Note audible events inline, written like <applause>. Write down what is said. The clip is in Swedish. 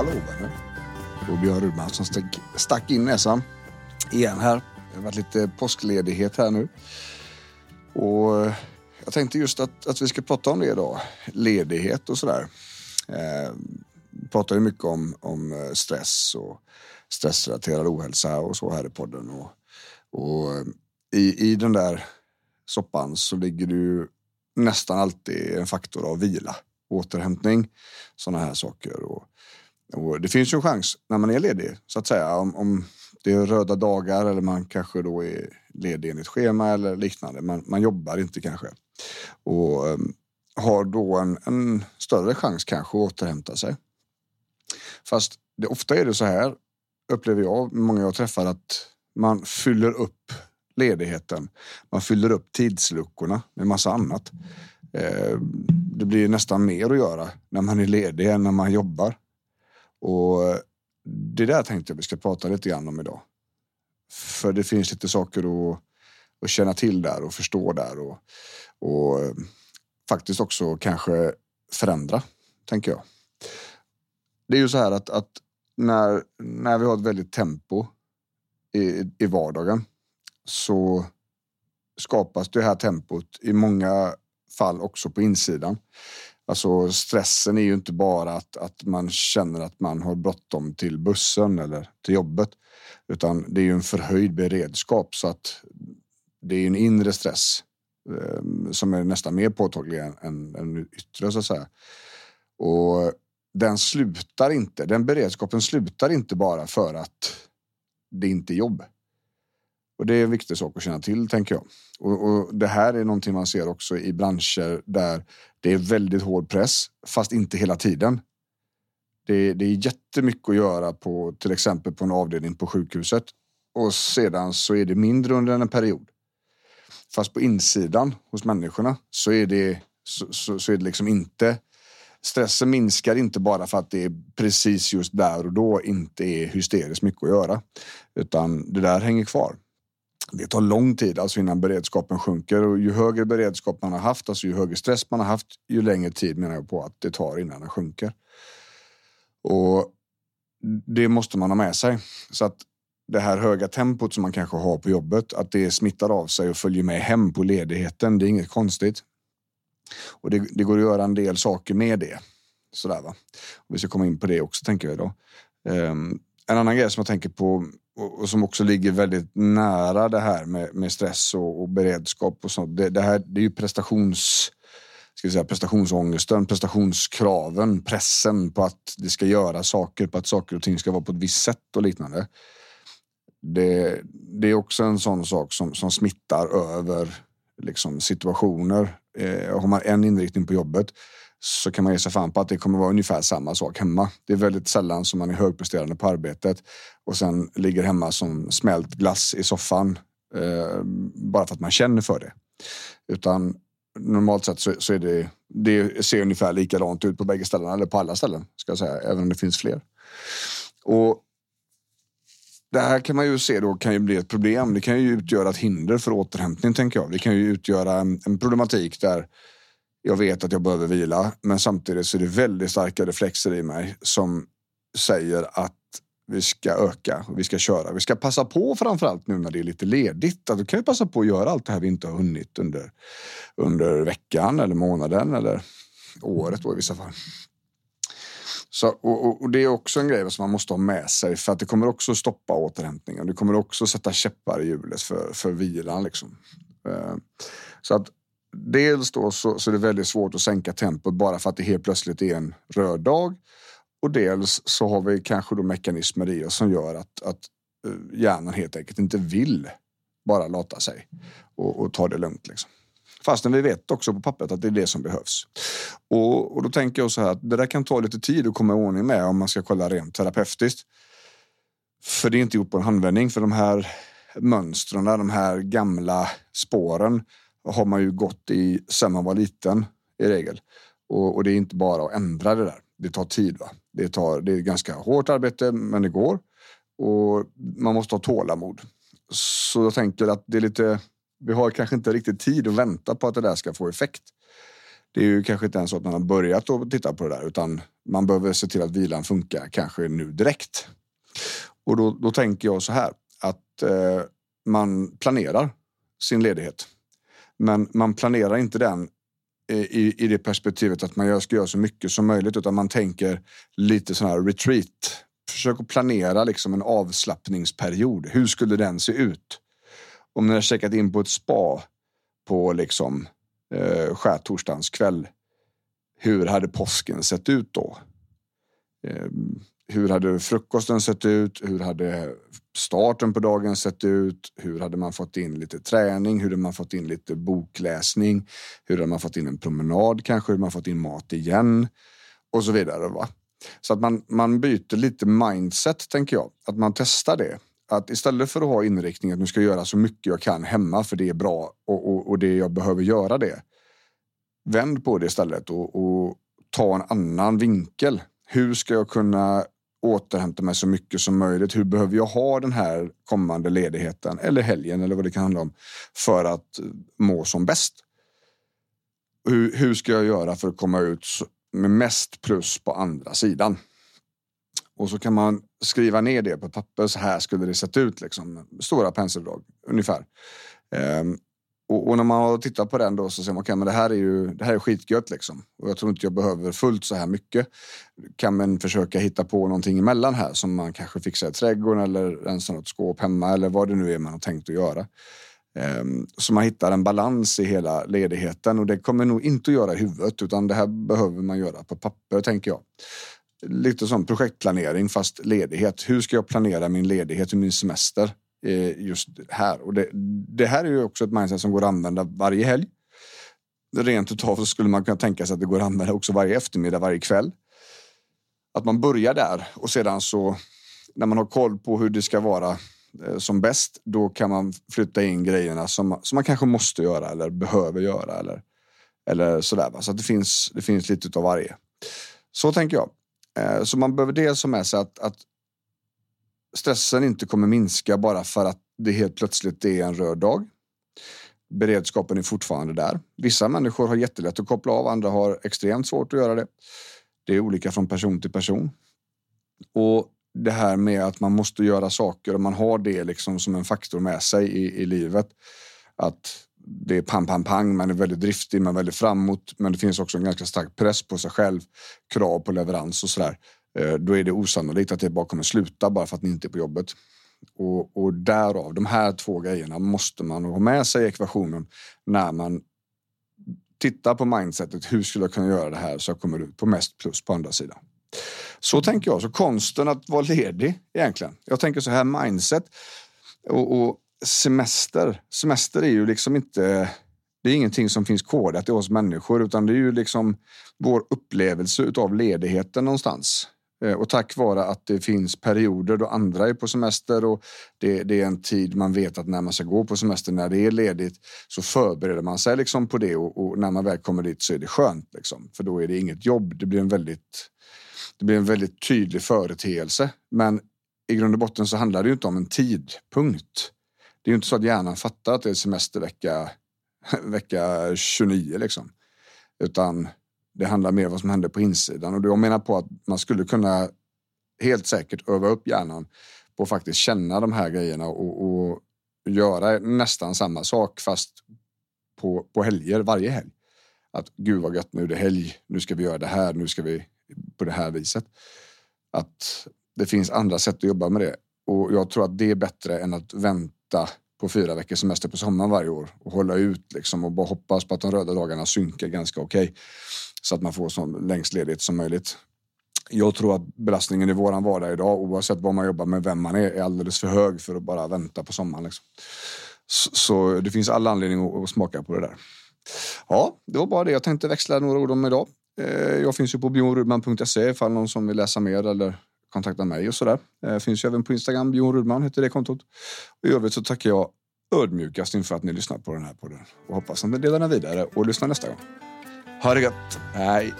hallå vänner. Det Björn Rudman som stack, stack in näsan igen här. Det har varit lite påskledighet här nu. Och eh, jag tänkte just att, att vi ska prata om det idag. Ledighet och sådär. Eh, vi pratar ju mycket om, om eh, stress och stressrelaterad ohälsa och så här i podden. Och, och eh, i, i den där soppan så ligger det ju nästan alltid en faktor av vila, återhämtning, sådana här saker. Och, och det finns ju en chans när man är ledig så att säga om, om det är röda dagar eller man kanske då är ledig enligt schema eller liknande. Man, man jobbar inte kanske och um, har då en, en, större chans kanske att återhämta sig. Fast det, ofta är det så här upplever jag, många jag träffar att man fyller upp ledigheten. Man fyller upp tidsluckorna med massa annat. Eh, det blir nästan mer att göra när man är ledig än när man jobbar. Och det där tänkte jag vi ska prata lite grann om idag. För det finns lite saker att, att känna till där och förstå där och, och eh, faktiskt också kanske förändra, tänker jag. Det är ju så här att, att när, när vi har ett väldigt tempo i, i vardagen så skapas det här tempot i många fall också på insidan. Alltså stressen är ju inte bara att, att man känner att man har bråttom till bussen eller till jobbet, utan det är ju en förhöjd beredskap så att det är en inre stress eh, som är nästan mer påtaglig än, än, än yttre så att säga. Och den slutar inte, den beredskapen slutar inte bara för att det inte är jobb. Och det är en viktig sak att känna till, tänker jag. Och, och, det här är någonting man ser också i branscher där det är väldigt hård press, fast inte hela tiden. Det, det är jättemycket att göra på till exempel på en avdelning på sjukhuset och sedan så är det mindre under en period. Fast på insidan hos människorna så är det så, så, så är det liksom inte stressen minskar inte bara för att det är precis just där och då inte är hysteriskt mycket att göra, utan det där hänger kvar det tar lång tid alltså innan beredskapen sjunker och ju högre beredskap man har haft, alltså ju högre stress man har haft, ju längre tid menar jag på att det tar innan den sjunker. Och det måste man ha med sig så att det här höga tempot som man kanske har på jobbet, att det smittar av sig och följer med hem på ledigheten. Det är inget konstigt. Och det, det går att göra en del saker med det. Sådär va. Och vi ska komma in på det också tänker jag idag. Um, ehm, en annan grej som jag tänker på och, som också ligger väldigt nära det här med, med stress och, och, beredskap och sånt. Det, det, här det är ju prestations ska säga, prestationsångesten, prestationskraven, pressen på att det ska göra saker, på att saker och ting ska vara på ett visst sätt och liknande. Det, det är också en sån sak som, som smittar över liksom, situationer. Eh, har man en inriktning på jobbet så kan man ge sig fan på att det kommer vara ungefär samma sak hemma. Det är väldigt sällan som man är högpresterande på arbetet och sen ligger hemma som smält glass i soffan eh, bara för att man känner för det. Utan normalt sett så, så är det, det ser ungefär likadant ut på bägge ställena eller på alla ställen ska jag säga, även om det finns fler. Och det här kan man ju se då kan ju bli ett problem. Det kan ju utgöra ett hinder för återhämtning tänker jag. Det kan ju utgöra en, en problematik där jag vet att jag behöver vila, men samtidigt så är det väldigt starka reflexer i mig som säger att vi ska öka och vi ska köra. Vi ska passa på framförallt nu när det är lite ledigt. Att du kan ju passa på att göra allt det här vi inte har hunnit under, under veckan eller månaden eller året då i vissa fall. Så, och, och, det är också en grej som man måste ha med sig för att det kommer också stoppa återhämtningen. Det kommer också sätta käppar i hjulet för, för vilan. Liksom. Eh, så att dels då så, så är det väldigt svårt att sänka tempot bara för att det helt plötsligt är en röd dag. Och dels så har vi kanske då mekanismer i oss som gör att, att eh, hjärnan helt enkelt inte vill bara låta sig och, och ta det lugnt. Liksom. Fastän vi vet också på pappret att det är det som behövs. Och, och då tänker jag så här att det där kan ta lite tid att komma i ordning med om man ska kolla rent terapeutiskt. För det är inte gjort på en handvändning för de här mönstren, de här gamla spåren har man ju gått i sen man var liten i regel. Och, och, det är inte bara att ändra det där. Det tar tid. Va? Det, tar, det är ganska hårt arbete, men det går. Och man måste ha tålamod. Så jag tänker att det är lite, vi har kanske inte riktigt tid att vänta på att det där ska få effekt. det är ju kanske inte ens så att man har börjat att titta på det där utan man behöver se till att vilan funkar kanske nu direkt. Och då, då tänker jag så här att eh, man planerar sin ledighet. Men man planerar inte den i, i det perspektivet att man ska göra så mycket som möjligt utan man tänker lite sån här retreat. Försök att planera liksom en avslappningsperiod. Hur skulle den se ut? Om ni har checkat in på ett spa på liksom eh, skärtorsdagens kväll. Hur hade påsken sett ut då? Eh, hur hade frukosten sett ut? Hur hade starten på dagen sett ut? Hur hade man fått in lite träning? Hur hade man fått in lite bokläsning? Hur hade man fått in en promenad kanske? Hur hade man fått in mat igen? Och så vidare. Va? Så att man, man byter lite mindset tänker jag. Att man testar det. Att istället för att ha inriktningen att nu ska jag göra så mycket jag kan hemma för det är bra och, och, och det jag behöver göra det. Vänd på det istället och, och ta en annan vinkel. Hur ska jag kunna återhämta mig så mycket som möjligt. Hur behöver jag ha den här kommande ledigheten eller helgen eller vad det kan handla om för att må som bäst? Hur, hur ska jag göra för att komma ut med mest plus på andra sidan? Och så kan man skriva ner det på papper. Så här skulle det sett ut, liksom. stora penseldrag ungefär. Ehm, och, och, när man har tittat på den då så ser man okay, men det här är ju det här är skitgött liksom. Och jag tror inte jag behöver fullt så här mycket. Kan man försöka hitta på någonting emellan här som man kanske fixar i trädgården eller rensar något skåp hemma eller vad det nu är man har tänkt att göra. Um, så man hittar en balans i hela ledigheten och det kommer nog inte att göra i huvudet utan det här behöver man göra på papper tänker jag. Lite som projektplanering fast ledighet. Hur ska jag planera min ledighet och min semester? Eh, just här. Och det, det, här är ju också ett mindset som går att använda varje helg. Rent utav så skulle man kunna tänka sig att det går att använda också varje eftermiddag, varje kväll. Att man börjar där och sedan så när man har koll på hur det ska vara eh, som bäst, då kan man flytta in grejerna som, som man kanske måste göra eller behöver göra eller, eller sådär. Så att det finns, det finns lite av varje. Så tänker jag. Eh, så man behöver det som med sig att, att stressen inte kommer minska bara för att det helt plötsligt är en röd dag. Beredskapen är fortfarande där. Vissa människor har jättelätt att koppla av, andra har extremt svårt att göra det. Det är olika från person till person. Och det här med att man måste göra saker och man har det liksom som en faktor med sig i, i livet. Att det är pang, pang, pang. Man är väldigt driftig, man är väldigt framåt, men det finns också en ganska stark press på sig själv, krav på leverans och sådär. Eh, då är det osannolikt att det bara kommer sluta bara för att ni inte är på jobbet. Och, och därav, de här två grejerna måste man ha med sig i ekvationen när man tittar på mindsetet. Hur skulle jag kunna göra det här så jag kommer ut på mest plus på andra sidan? Så tänker jag. Så konsten att vara ledig egentligen. Jag tänker så här mindset och, och semester. Semester är ju liksom inte det är ingenting som finns kodat i oss människor utan det är ju liksom vår upplevelse av ledigheten någonstans. Eh, och tack vare att det finns perioder då andra är på semester och det, det, är en tid man vet att när man ska gå på semester, när det är ledigt, så förbereder man sig liksom på det och, och när man väl kommer dit så är det skönt. Liksom, för då är det inget jobb. Det blir en väldigt, det blir en väldigt tydlig företeelse. Men i grund och botten så handlar det ju inte om en tidpunkt. Det är ju inte så att hjärnan fattar att det är semestervecka <laughs> vecka 29 liksom. Utan det handlar mer om vad som händer på insidan och jag menar på att man skulle kunna helt säkert öva upp hjärnan på att faktiskt känna de här grejerna och, och göra nästan samma sak fast på, på helger, varje helg. Att gud vad gött, nu är det helg, nu ska vi göra det här, nu ska vi på det här viset. Att det finns andra sätt att jobba med det och jag tror att det är bättre än att vänta på fyra veckors semester på sommaren varje år och hålla ut liksom och bara hoppas på att de röda dagarna synkar ganska okej okay, så att man får så längst ledigt som möjligt. Jag tror att belastningen i våran vardag idag, oavsett vad man jobbar med, vem man är, är alldeles för hög för att bara vänta på sommaren. Liksom. Så, så, det finns all anledning att, att smaka på det där. Ja, det var bara det jag tänkte växla några ord om idag. Eh, jag finns ju på bjornrudman.se ifall någon som vill läsa mer eller kontakta mig och sådär. Eh, finns ju även på Instagram, Jon Rudman heter det kontot. Och I övrigt så tackar jag ödmjukast inför att ni lyssnar på den här podden och hoppas att ni delar den vidare och lyssnar nästa gång. Ha det gött. Hej!